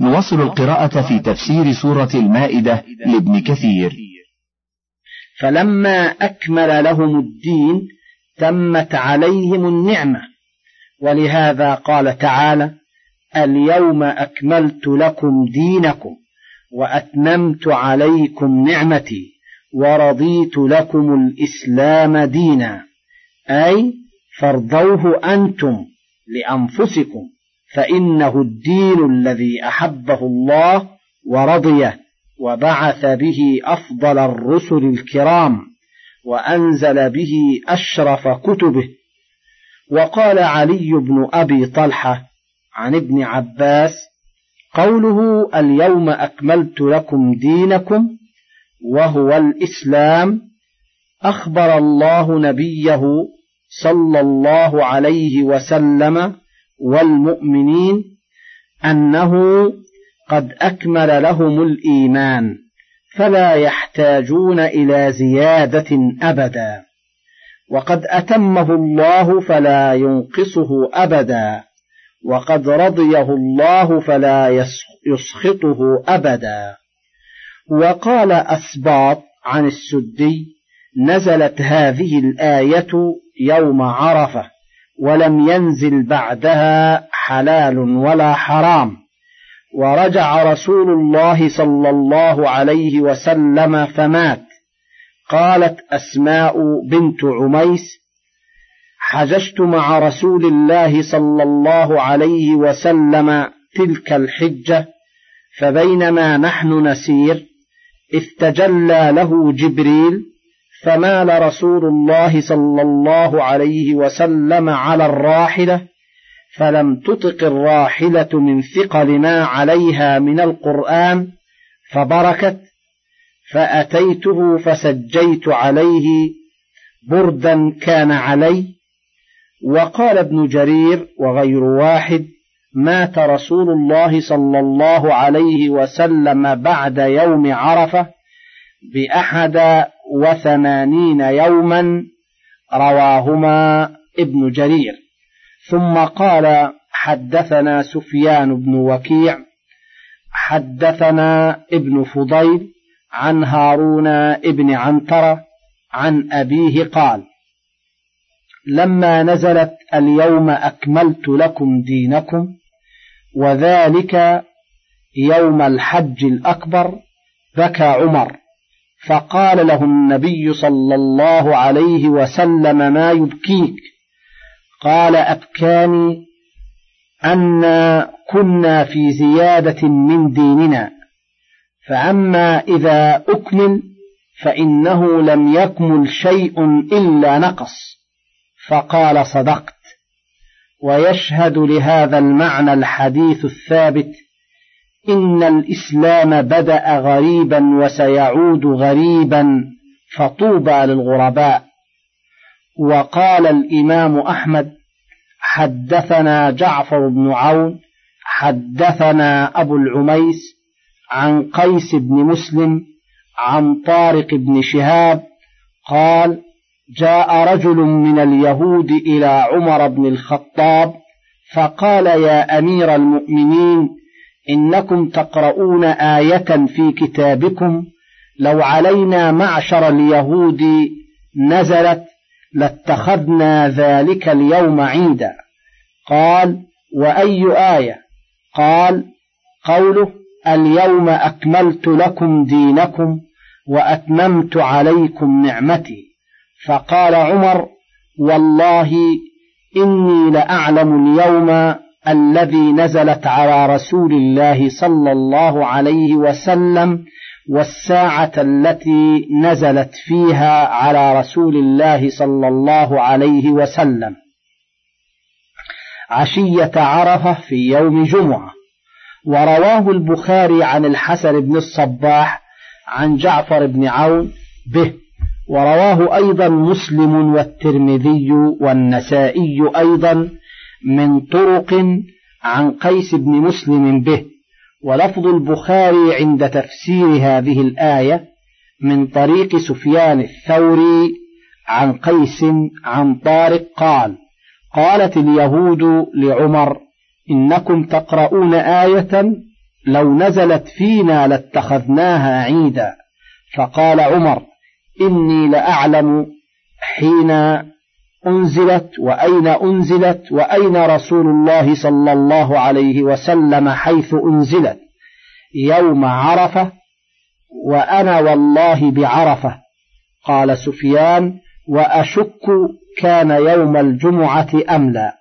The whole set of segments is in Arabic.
نواصل القراءة في تفسير سورة المائدة لابن كثير. فلما أكمل لهم الدين تمت عليهم النعمة. ولهذا قال تعالى اليوم أكملت لكم دينكم وأتممت عليكم نعمتي ورضيت لكم الإسلام دينا. أي فارضوه أنتم لأنفسكم. فإنه الدين الذي أحبه الله ورضيه وبعث به أفضل الرسل الكرام وأنزل به أشرف كتبه. وقال علي بن أبي طلحة عن ابن عباس قوله اليوم أكملت لكم دينكم وهو الإسلام أخبر الله نبيه صلى الله عليه وسلم والمؤمنين أنه قد أكمل لهم الإيمان فلا يحتاجون إلى زيادة أبدا. وقد أتمه الله فلا ينقصه أبدا وقد رضيه الله فلا يسخطه أبدا. وقال أسباط عن السدي نزلت هذه الآية يوم عرفة. ولم ينزل بعدها حلال ولا حرام. ورجع رسول الله صلى الله عليه وسلم فمات. قالت أسماء بنت عميس حججت مع رسول الله صلى الله عليه وسلم تلك الحجة فبينما نحن نسير استجلى له جبريل فمال رسول الله صلى الله عليه وسلم على الراحلة فلم تطق الراحلة من ثقل ما عليها من القرآن فبركت فأتيته فسجيت عليه بردا كان علي وقال ابن جرير وغير واحد مات رسول الله صلى الله عليه وسلم بعد يوم عرفة بأحد وثمانين يوما رواهما ابن جرير. ثم قال حدثنا سفيان بن وكيع حدثنا ابن فضيل عن هارون ابن عنترة عن أبيه قال لما نزلت اليوم أكملت لكم دينكم وذلك يوم الحج الأكبر بكى عمر. فقال له النبي صلى الله عليه وسلم ما يبكيك؟ قال أبكاني أن كنا في زيادة من ديننا فأما إذا أكمل فإنه لم يكمل شيء إلا نقص. فقال صدقت. ويشهد لهذا المعنى الحديث الثابت إن الإسلام بدأ غريبا وسيعود غريبا فطوبى للغرباء. وقال الإمام أحمد حدثنا جعفر بن عون حدثنا أبو العميس عن قيس بن مسلم عن طارق بن شهاب قال جاء رجل من اليهود إلى عمر بن الخطاب فقال يا أمير المؤمنين إنكم تقرؤون آية في كتابكم لو علينا معشر اليهود نزلت لاتخذنا ذلك اليوم عيدا. قال وأي آية؟ قال قوله اليوم أكملت لكم دينكم وأتممت عليكم نعمتي. فقال عمر والله إني لأعلم اليوم الذي نزلت على رسول الله صلى الله عليه وسلم والساعة التي نزلت فيها على رسول الله صلى الله عليه وسلم. عشية عرفة في يوم جمعة. ورواه البخاري عن الحسن بن الصباح عن جعفر بن عون به. ورواه أيضا مسلم والترمذي والنسائي أيضا من طرق عن قيس بن مسلم به ولفظ البخاري عند تفسير هذه الآية من طريق سفيان الثوري عن قيس عن طارق قال قالت اليهود لعمر إنكم تقرؤون آية لو نزلت فينا لاتخذناها عيدا. فقال عمر إني لأعلم حين أنزلت وأين أنزلت وأين رسول الله صلى الله عليه وسلم حيث أنزلت؟ يوم عرفة وأنا والله بعرفة قال سفيان وأشك كان يوم الجمعة أم لا.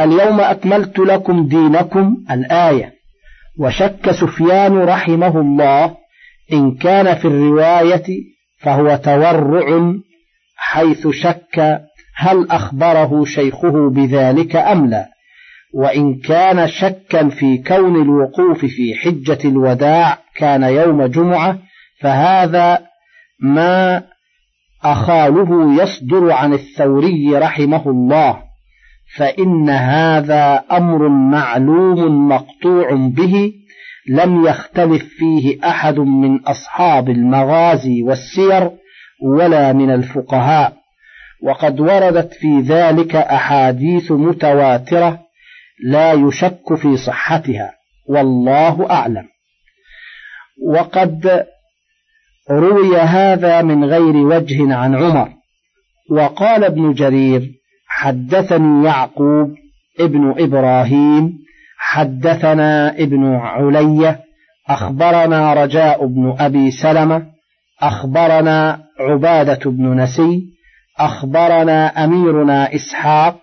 اليوم أكملت لكم دينكم الآية. وشك سفيان رحمه الله إن كان في الرواية فهو تورع حيث شك هل أخبره شيخه بذلك أم لا؟ وإن كان شكا في كون الوقوف في حجة الوداع كان يوم جمعة فهذا ما أخاله يصدر عن الثوري رحمه الله فإن هذا أمر معلوم مقطوع به لم يختلف فيه أحد من أصحاب المغازي والسير ولا من الفقهاء. وقد وردت في ذلك أحاديث متواترة لا يشك في صحتها. والله أعلم. وقد روي هذا من غير وجه عن عمر. وقال ابن جرير حدثني يعقوب ابن إبراهيم حدثنا ابن علية أخبرنا رجاء بن أبي سلمة أخبرنا عبادة بن نسي أخبرنا أميرنا إسحاق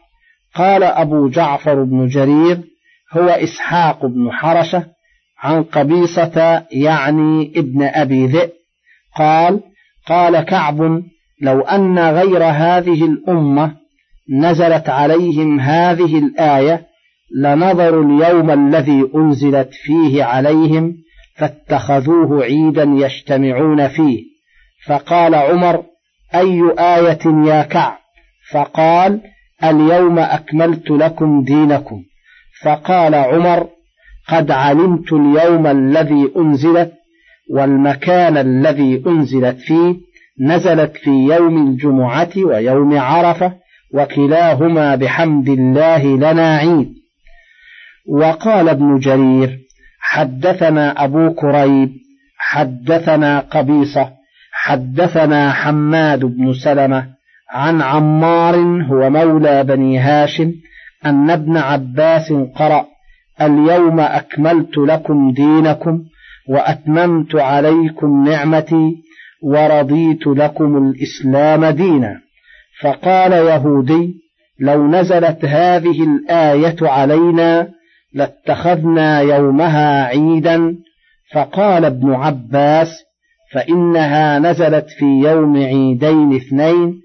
قال أبو جعفر بن جرير هو إسحاق بن حرشة عن قبيصة يعني ابن أبي ذئب قال قال كعب لو أن غير هذه الأمة نزلت عليهم هذه الآية لنظروا اليوم الذي أنزلت فيه عليهم فاتخذوه عيدا يجتمعون فيه. فقال عمر أي آية يا كعب؟ فقال اليوم أكملت لكم دينكم. فقال عمر قد علمت اليوم الذي أنزلت والمكان الذي أنزلت فيه نزلت في يوم الجمعة ويوم عرفة وكلاهما بحمد الله لنا عيد. وقال ابن جرير حدثنا أبو كريب حدثنا قبيصة حدثنا حماد بن سلمة عن عمار هو مولى بني هاشم أن ابن عباس قرأ اليوم أكملت لكم دينكم وأتممت عليكم نعمتي ورضيت لكم الإسلام دينا. فقال يهودي لو نزلت هذه الآية علينا لاتخذنا يومها عيدا. فقال ابن عباس فإنها نزلت في يوم عيدين اثنين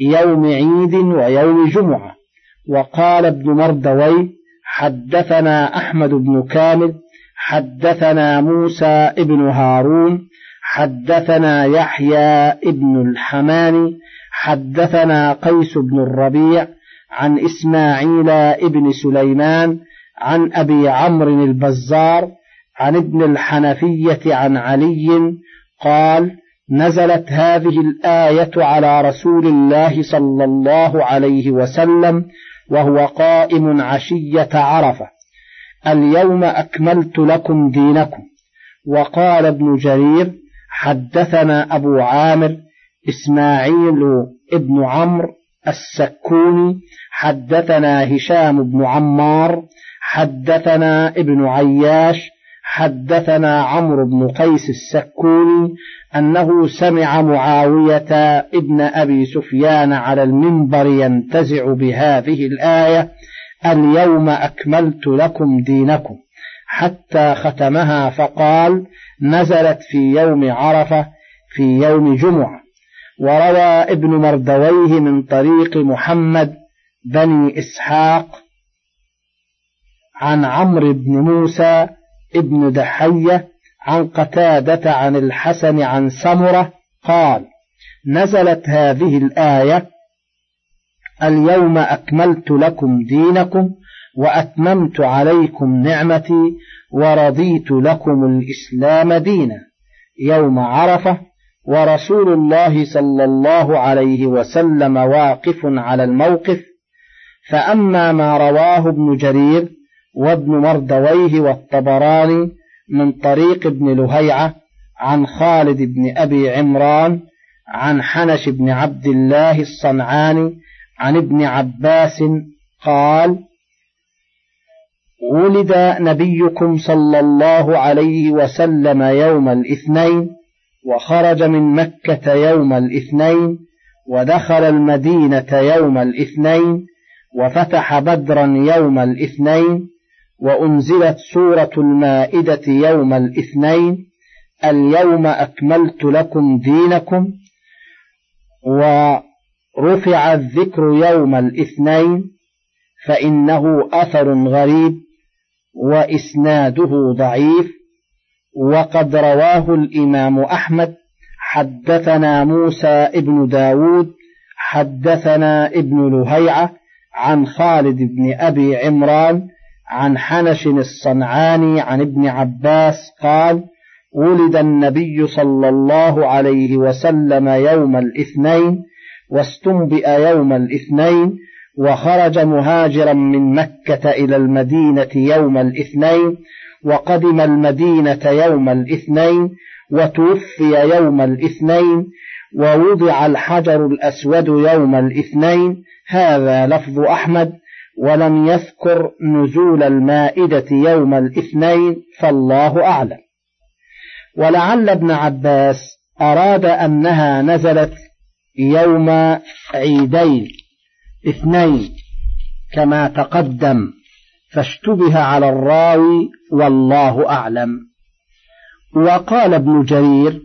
يوم عيد ويوم جمعة. وقال ابن مردوي حدثنا أحمد بن كامل حدثنا موسى ابن هارون حدثنا يحيى ابن الحماني حدثنا قيس بن الربيع عن إسماعيل ابن سليمان عن أبي عمرو البزار عن ابن الحنفية عن علي قال نزلت هذه الآية على رسول الله صلى الله عليه وسلم وهو قائم عشية عرفة. اليوم أكملت لكم دينكم. وقال ابن جرير حدثنا أبو عامر إسماعيل ابن عمرو السكوني حدثنا هشام بن عمار حدثنا ابن عياش حدثنا عمرو بن قيس السكوني أنه سمع معاوية ابن أبي سفيان على المنبر ينتزع بهذه الآية اليوم أكملت لكم دينكم. حتى ختمها فقال نزلت في يوم عرفة في يوم جمعة. وروى ابن مردويه من طريق محمد بني إسحاق عن عمرو بن موسى ابن دحية عن قتادة عن الحسن عن سمرة قال نزلت هذه الآية اليوم أكملت لكم دينكم وأتممت عليكم نعمتي ورضيت لكم الإسلام دينا. يوم عرفة ورسول الله صلى الله عليه وسلم واقف على الموقف فأما ما رواه ابن جرير وابن مردويه والطبراني من طريق ابن لهيعة عن خالد بن أبي عمران عن حنش بن عبد الله الصنعاني عن ابن عباس قال ولد نبيكم صلى الله عليه وسلم يوم الاثنين وخرج من مكة يوم الاثنين ودخل المدينة يوم الاثنين وفتح بدرا يوم الاثنين وأنزلت سورة المائدة يوم الاثنين اليوم أكملت لكم دينكم ورفع الذكر يوم الاثنين فإنه أثر غريب وإسناده ضعيف وقد رواه الإمام أحمد حدثنا موسى ابن داود حدثنا ابن لهيعة عن خالد بن أبي عمران عن حنش الصنعاني عن ابن عباس قال ولد النبي صلى الله عليه وسلم يوم الاثنين واستنبئ يوم الاثنين وخرج مهاجرا من مكة إلى المدينة يوم الاثنين وقدم المدينة يوم الاثنين وتوفي يوم الاثنين ووضع الحجر الأسود يوم الاثنين. هذا لفظ أحمد. ولم يذكر نزول المائدة يوم الاثنين فالله أعلم. ولعل ابن عباس أراد أنها نزلت يوم عيدين اثنين كما تقدم فاشتبه على الراوي والله أعلم. وقال ابن جرير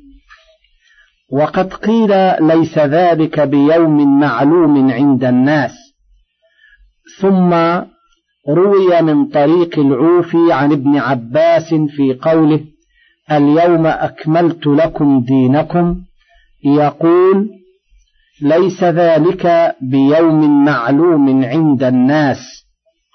وقد قيل ليس ذلك بيوم معلوم عند الناس. ثم روي من طريق العوفي عن ابن عباس في قوله اليوم أكملت لكم دينكم. يقول ليس ذلك بيوم معلوم عند الناس.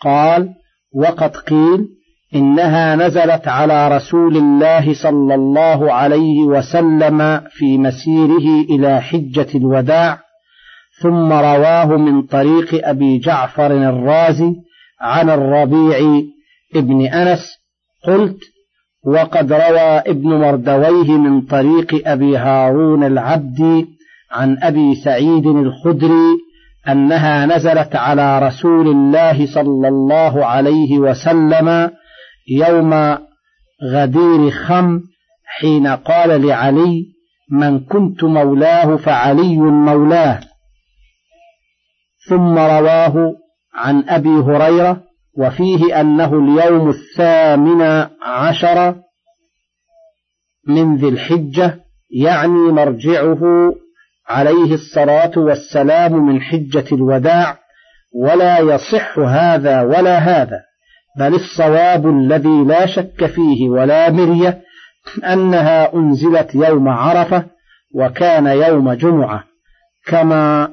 قال وقد قيل إنها نزلت على رسول الله صلى الله عليه وسلم في مسيره إلى حجة الوداع ثم رواه من طريق أبي جعفر الرازي عن الربيع ابن أنس قلت وقد روى ابن مردويه من طريق أبي هارون العبدي عن أبي سعيد الخدري أنها نزلت على رسول الله صلى الله عليه وسلم يوم غدير خم حين قال لعلي من كنت مولاه فعلي مولاه ثم رواه عن أبي هريرة وفيه أنه اليوم الثامن عشر من ذي الحجة يعني مرجعه عليه الصلاة والسلام من حجة الوداع ولا يصح هذا ولا هذا بل الصواب الذي لا شك فيه ولا مرية أنها أنزلت يوم عرفة وكان يوم جمعة كما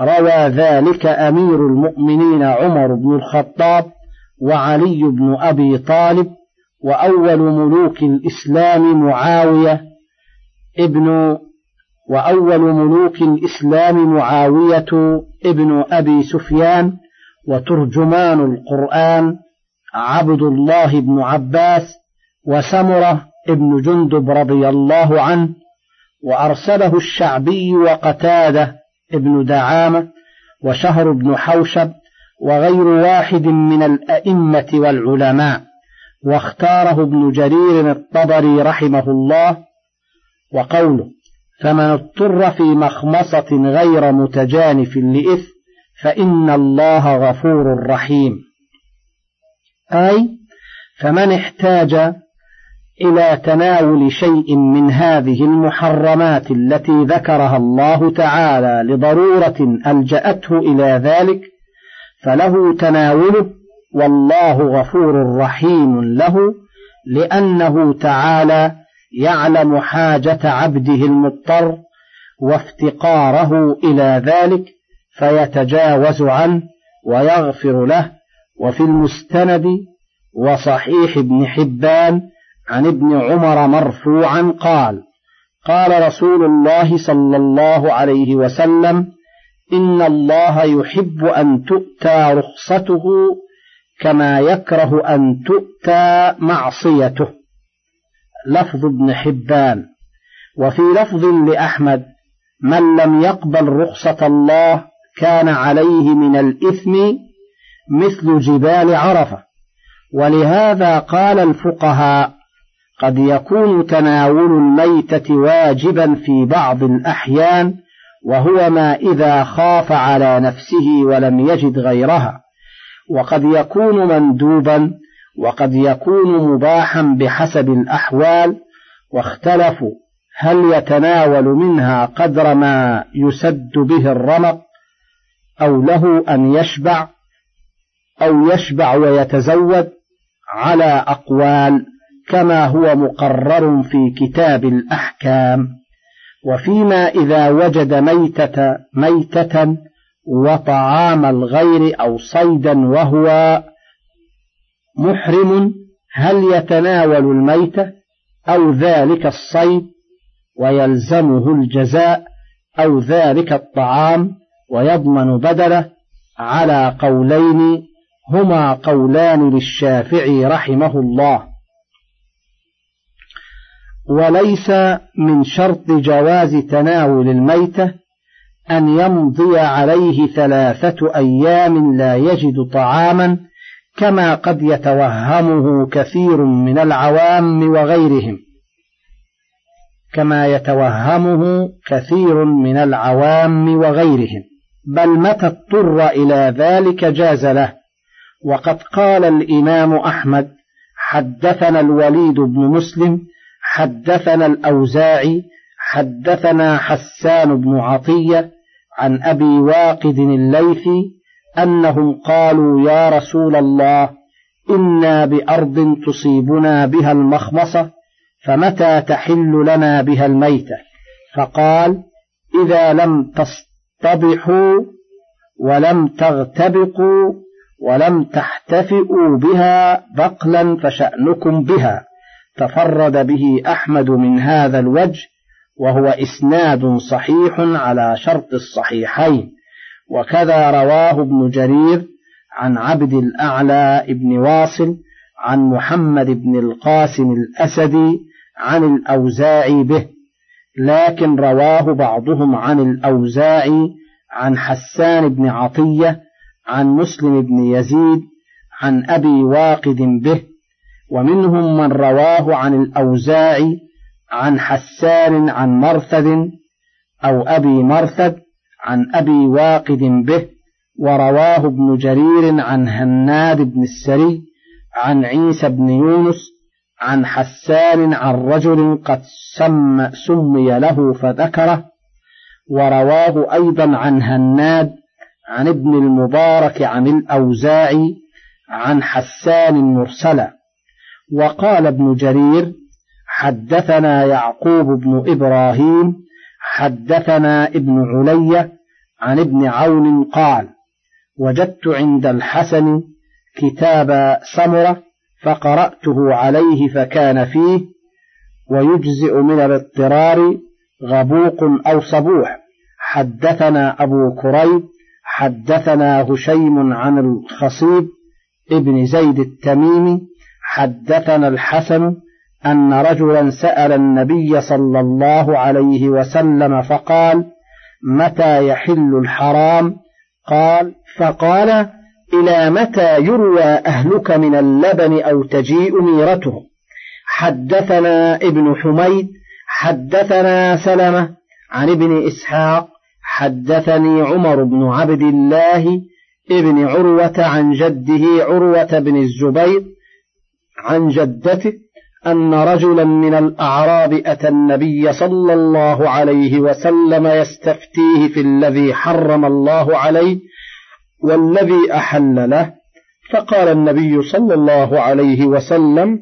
روى ذلك أمير المؤمنين عمر بن الخطاب وعلي بن أبي طالب وأول ملوك الإسلام معاوية ابن وأول ملوك الإسلام معاوية ابن أبي سفيان وترجمان القرآن عبد الله بن عباس وسمرة ابن جندب رضي الله عنه وأرسله الشعبي وقتادة ابن دعامة وشهر بن حوشب وغير واحد من الأئمة والعلماء واختاره ابن جرير الطبري رحمه الله وقوله فمن اضطر في مخمصة غير متجانف لإثم فإن الله غفور رحيم أي فمن احتاج إلى تناول شيء من هذه المحرمات التي ذكرها الله تعالى لضرورة ألجأته إلى ذلك فله تناوله والله غفور رحيم له لأنه تعالى يعلم حاجة عبده المضطر وافتقاره إلى ذلك فيتجاوز عنه ويغفر له وفي المستند وصحيح ابن حبان عن ابن عمر مرفوعا قال قال رسول الله صلى الله عليه وسلم إن الله يحب أن تؤتى رخصته كما يكره أن تؤتى معصيته. لفظ ابن حبان. وفي لفظ لأحمد من لم يقبل رخصة الله كان عليه من الإثم مثل جبال عرفة. ولهذا قال الفقهاء قد يكون تناول الميتة واجبا في بعض الأحيان وهو ما إذا خاف على نفسه ولم يجد غيرها. وقد يكون مندوبا وقد يكون مباحا بحسب الأحوال واختلفوا هل يتناول منها قدر ما يسد به الرمق أو له أن يشبع أو يشبع ويتزود على أقوال كما هو مقرر في كتاب الأحكام. وفيما إذا وجد ميتة ميتة وطعام الغير أو صيدا وهو محرم هل يتناول الميتة أو ذلك الصيد ويلزمه الجزاء أو ذلك الطعام ويضمن بدله؟ على قولين هما قولان للشافعي رحمه الله. وليس من شرط جواز تناول الميتة أن يمضي عليه ثلاثة أيام لا يجد طعاما كما قد يتوهمه كثير من العوام وغيرهم. كما يتوهمه كثير من العوام وغيرهم. بل متى اضطر إلى ذلك جاز له. وقد قال الإمام أحمد حدثنا الوليد بن مسلم حدثنا الأوزاعي حدثنا حسان بن عطية عن أبي واقد الليثي أنهم قالوا يا رسول الله إنا بأرض تصيبنا بها المخمصة فمتى تحل لنا بها الميتة؟ فقال إذا لم تصطبحوا ولم تغتبقوا ولم تحتفئوا بها بقلا فشأنكم بها. تفرد به أحمد من هذا الوجه وهو إسناد صحيح على شرط الصحيحين. وكذا رواه ابن جرير عن عبد الأعلى ابن واصل عن محمد بن القاسم الأسدي عن الأوزاعي به لكن رواه بعضهم عن الأوزاعي عن حسان بن عطية عن مسلم بن يزيد عن أبي واقد به. ومنهم من رواه عن الأوزاعي عن حسان عن مرثد أو أبي مرثد عن أبي واقد به ورواه ابن جرير عن هناد بن السري عن عيسى بن يونس عن حسان عن رجل قد سم سمي له فذكره ورواه أيضا عن هناد عن ابن المبارك عن الأوزاعي عن حسان مرسلا وقال ابن جرير حدثنا يعقوب بن إبراهيم حدثنا ابن علية عن ابن عون قال وجدت عند الحسن كتاب سمرة فقرأته عليه فكان فيه ويجزئ من الاضطرار غبوق أو صبوح. حدثنا أبو كريب حدثنا هشيم عن الخصيب ابن زيد التميمي حدثنا الحسن أن رجلا سأل النبي صلى الله عليه وسلم فقال متى يحل الحرام؟ قال فقال إلى متى يروى أهلك من اللبن أو تجيء ميرته؟ حدثنا ابن حميد حدثنا سلمة عن ابن إسحاق حدثني عمر بن عبد الله ابن عروة عن جده عروة بن الزبير عن جدته أن رجلا من الأعراب أتى النبي صلى الله عليه وسلم يستفتيه في الذي حرم الله عليه والذي أحل له. فقال النبي صلى الله عليه وسلم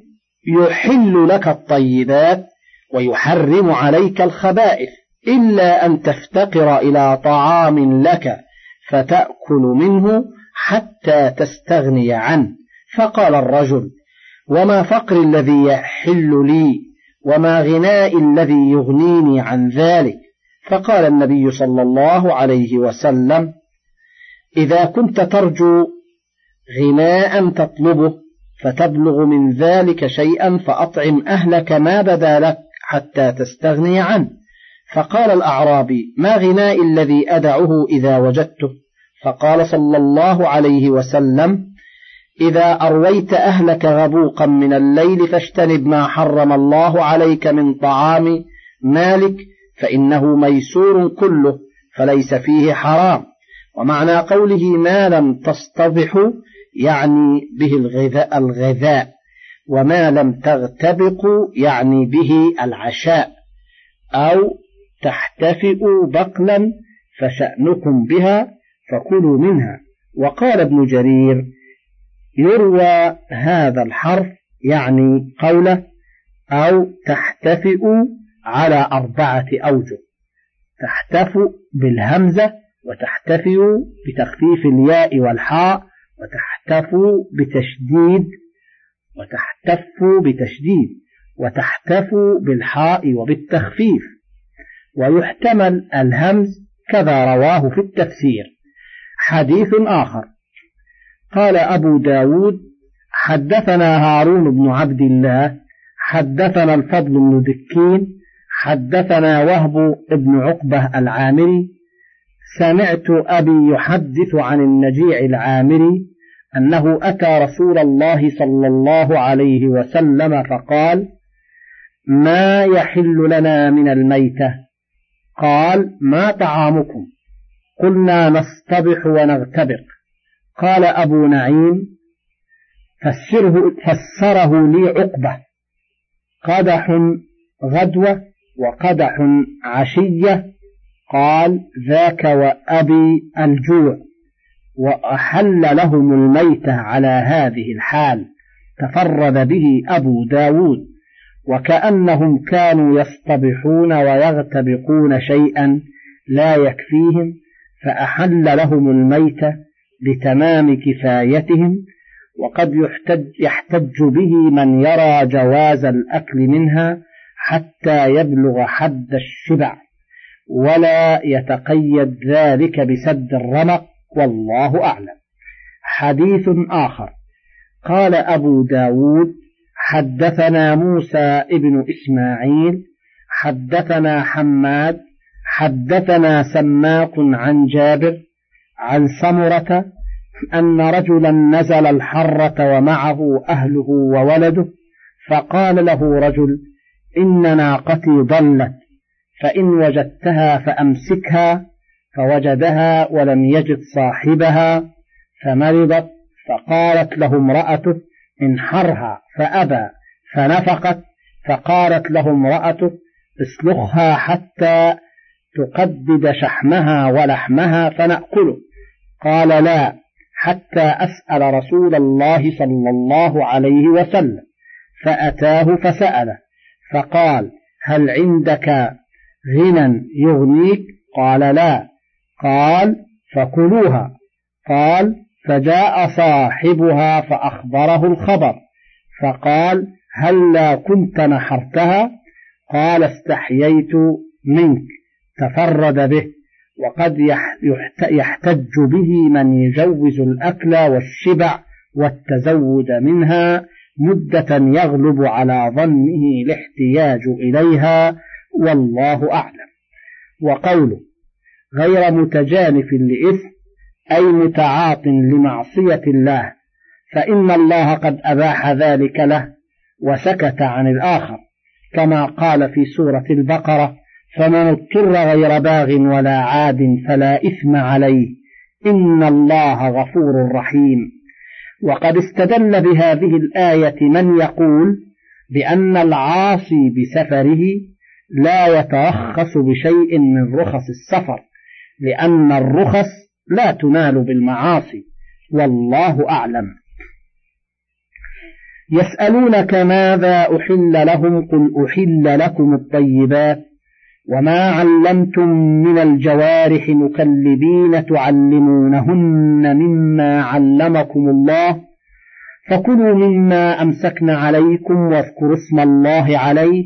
يحل لك الطيبات ويحرم عليك الخبائث إلا أن تفتقر إلى طعام لك فتأكل منه حتى تستغني عنه. فقال الرجل وما فقر الذي يحل لي وما غناء الذي يغنيني عن ذلك. فقال النبي صلى الله عليه وسلم إذا كنت ترجو غناء تطلبه فتبلغ من ذلك شيئا فأطعم أهلك ما بدا لك حتى تستغني عنه. فقال الأعرابي ما غنائي الذي أدعه إذا وجدته؟ فقال صلى الله عليه وسلم إذا أرويت أهلك غبوقا من الليل فاجتنب ما حرم الله عليك من طعام مالك فإنه ميسور كله فليس فيه حرام. ومعنى قوله ما لم تصطبحوا يعني به الغذاء, الغذاء وما لم تغتبقوا يعني به العشاء. أو تحتفئوا بقلا فشأنكم بها فكلوا منها. وقال ابن جرير يروى هذا الحرف يعني قوله أو تحتفئ على أربعة أوجه. تحتف بالهمزة وتحتفئ بتخفيف الياء والحاء وتحتف بتشديد وتحتف بتشديد وتحتف بالحاء وبالتخفيف. ويحتمل الهمز كذا رواه في التفسير. حديث آخر. قال أبو داود حدثنا هارون بن عبد الله حدثنا الفضل بن ذكين حدثنا وهب بن عقبة العامري سمعت أبي يحدث عن النجيع العامري أنه أتى رسول الله صلى الله عليه وسلم فقال ما يحل لنا من الميتة؟ قال ما طعامكم؟ قلنا نصطبح ونغتبق قال أبو نعيم فسره, فسره لي عقبة. قدح غدوة وقدح عشية. قال ذاك وأبي الجوع وأحل لهم الميتة على هذه الحال. تفرد به أبو داود وكأنهم كانوا يصطبحون ويغتبقون شيئا لا يكفيهم فأحل لهم الميتة بتمام كفايتهم وقد يحتج, يحتج به من يرى جواز الأكل منها حتى يبلغ حد الشبع ولا يتقيد ذلك بسد الرمق والله أعلم. حديث آخر. قال أبو داود حدثنا موسى ابن إسماعيل حدثنا حماد حدثنا سماق عن جابر عن سمرة أن رجلا نزل الحرة ومعه أهله وولده فقال له رجل إن ناقتي ضلت فإن وجدتها فأمسكها فوجدها ولم يجد صاحبها فمرضت فقالت له امرأته انحرها فأبى فنفقت فقالت له امرأته اسلخها حتى تقدد شحمها ولحمها فنأكله. قال لا حتى أسأل رسول الله صلى الله عليه وسلم فأتاه فسأله فقال هل عندك غنى يغنيك؟ قال لا. قال فكلوها. قال فجاء صاحبها فأخبره الخبر فقال هل لا كنت نحرتها؟ قال استحييت منك. تفرد به. وقد يحتج به من يجوز الأكل والشبع والتزود منها مدة يغلب على ظنه الاحتياج إليها والله أعلم. وقوله غير متجانف لإثم أي متعاط لمعصية الله فإن الله قد أباح ذلك له وسكت عن الآخر كما قال في سورة البقرة فمن اضطر غير باغ ولا عاد فلا إثم عليه. إن الله غفور رحيم. وقد استدل بهذه الآية من يقول بأن العاصي بسفره لا يترخص بشيء من رخص السفر لأن الرخص لا تنال بالمعاصي. والله أعلم. يسألونك ماذا أحل لهم؟ قل أحل لكم الطيبات. وما علمتم من الجوارح مكلبين تعلمونهن مما علمكم الله فكلوا مما أمسكن عليكم واذكروا اسم الله عليه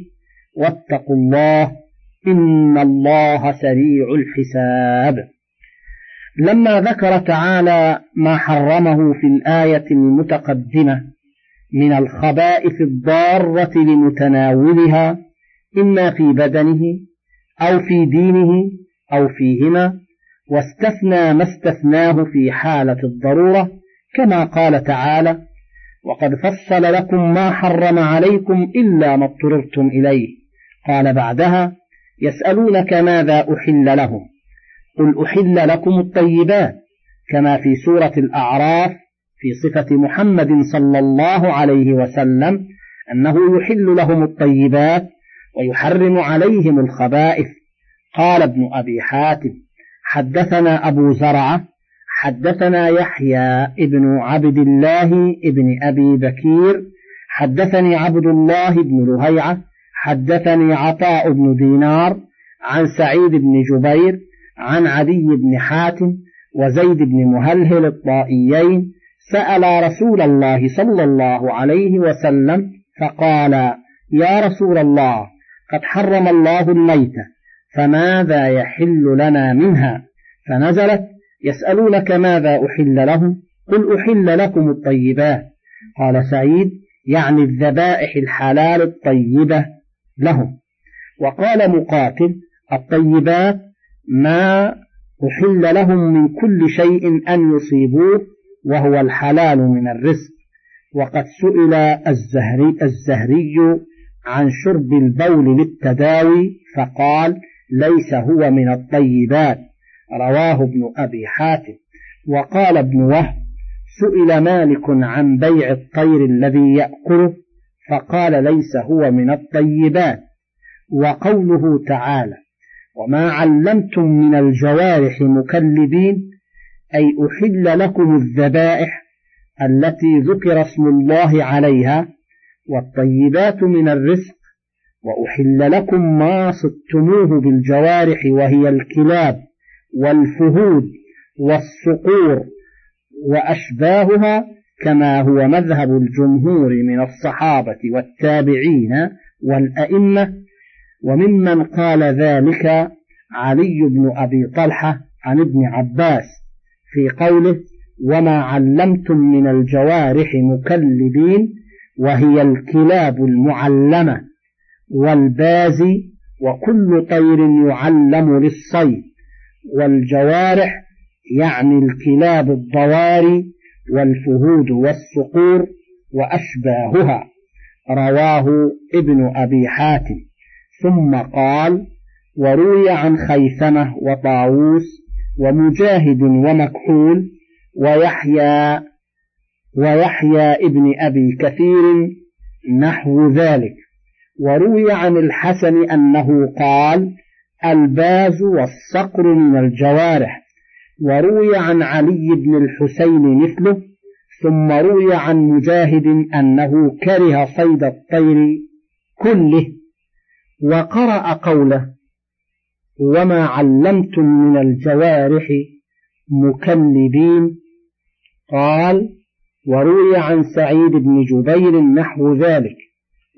واتقوا الله إن الله سريع الحساب. لما ذكر تعالى ما حرمه في الآية المتقدمة من الخبائث الضارة لمتناولها إما في بدنه أو في دينه أو فيهما واستثنى ما استثناه في حالة الضرورة كما قال تعالى وقد فصل لكم ما حرم عليكم إلا ما اضطررتم إليه. قال بعدها يسألونك ماذا أحل لهم؟ قل أحل لكم الطيبات كما في سورة الأعراف في صفة محمد صلى الله عليه وسلم أنه يحل لهم الطيبات ويحرم عليهم الخبائث. قال ابن أبي حاتم حدثنا أبو زرعة حدثنا يحيى ابن عبد الله ابن أبي بكير حدثني عبد الله بن لهيعة حدثني عطاء بن دينار عن سعيد بن جبير عن عدي بن حاتم وزيد بن مهلهل الطائيين سأل رسول الله صلى الله عليه وسلم فقال يا رسول الله قد حرم الله الميتة فماذا يحل لنا منها؟ فنزلت يسألونك ماذا أحل لهم؟ قل أحل لكم الطيبات. قال سعيد يعني الذبائح الحلال الطيبة لهم. وقال مقاتل الطيبات ما أحل لهم من كل شيء أن يصيبوه وهو الحلال من الرزق. وقد سئل الزهري, الزهري عن شرب البول للتداوي فقال ليس هو من الطيبات. رواه ابن أبي حاتم. وقال ابن وهب سئل مالك عن بيع الطير الذي يأكله فقال ليس هو من الطيبات. وقوله تعالى وما علمتم من الجوارح مكلبين أي أحل لكم الذبائح التي ذكر اسم الله عليها؟ والطيبات من الرزق وأحل لكم ما صدتموه بالجوارح وهي الكلاب والفهود والصقور وأشباهها كما هو مذهب الجمهور من الصحابة والتابعين والأئمة. وممن قال ذلك علي بن أبي طلحة عن ابن عباس في قوله وما علمتم من الجوارح مكلبين وهي الكلاب المعلمة والبازي وكل طير يعلم للصيد والجوارح يعني الكلاب الضواري والفهود والصقور وأشباهها. رواه ابن أبي حاتم. ثم قال وروي عن خيثمة وطاووس ومجاهد ومكحول ويحيى ويحيى ابن أبي كثير نحو ذلك. وروي عن الحسن أنه قال الباز والصقر من الجوارح وروي عن علي بن الحسين مثله ثم روي عن مجاهد أنه كره صيد الطير كله وقرأ قوله وما علمتم من الجوارح مكلبين. قال وروي عن سعيد بن جبير نحو ذلك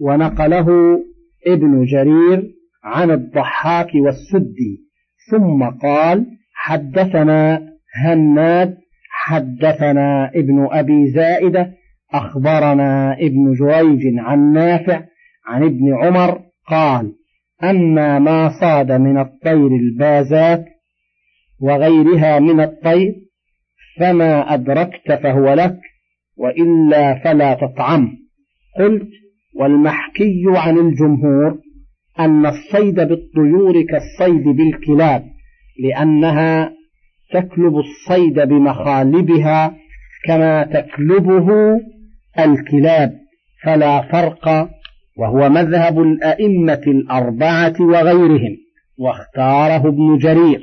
ونقله ابن جرير عن الضحاك والسدي ثم قال حدثنا هناد حدثنا ابن أبي زائدة أخبرنا ابن جريج عن نافع عن ابن عمر قال أما ما صاد من الطير البازات وغيرها من الطير فما أدركت فهو لك. وإلا فلا تطعم. قلت والمحكي عن الجمهور أن الصيد بالطيور كالصيد بالكلاب لأنها تكلب الصيد بمخالبها كما تكلبه الكلاب فلا فرق وهو مذهب الأئمة الأربعة وغيرهم واختاره ابن جرير.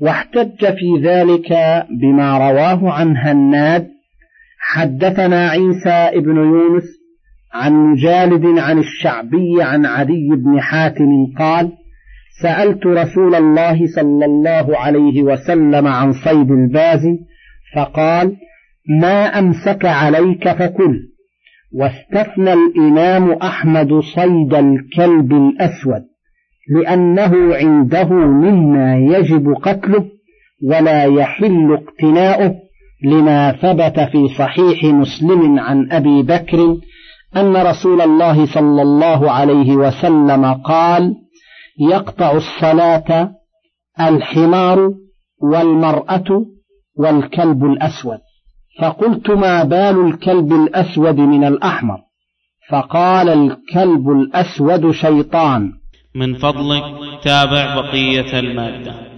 واحتج في ذلك بما رواه عن هناد حدثنا عيسى ابن يونس عن مجالد عن الشعبي عن عدي بن حاتم قال سألت رسول الله صلى الله عليه وسلم عن صيد الباز فقال ما أمسك عليك فكل. واستثنى الإمام أحمد صيد الكلب الأسود لأنه عنده مما يجب قتله ولا يحل اقتناؤه. لما ثبت في صحيح مسلم عن أبي بكر أن رسول الله صلى الله عليه وسلم قال يقطع الصلاة الحمار والمرأة والكلب الأسود. فقلت ما بال الكلب الأسود من الأحمر؟ فقال الكلب الأسود شيطان. من فضلك تابع بقية المادة.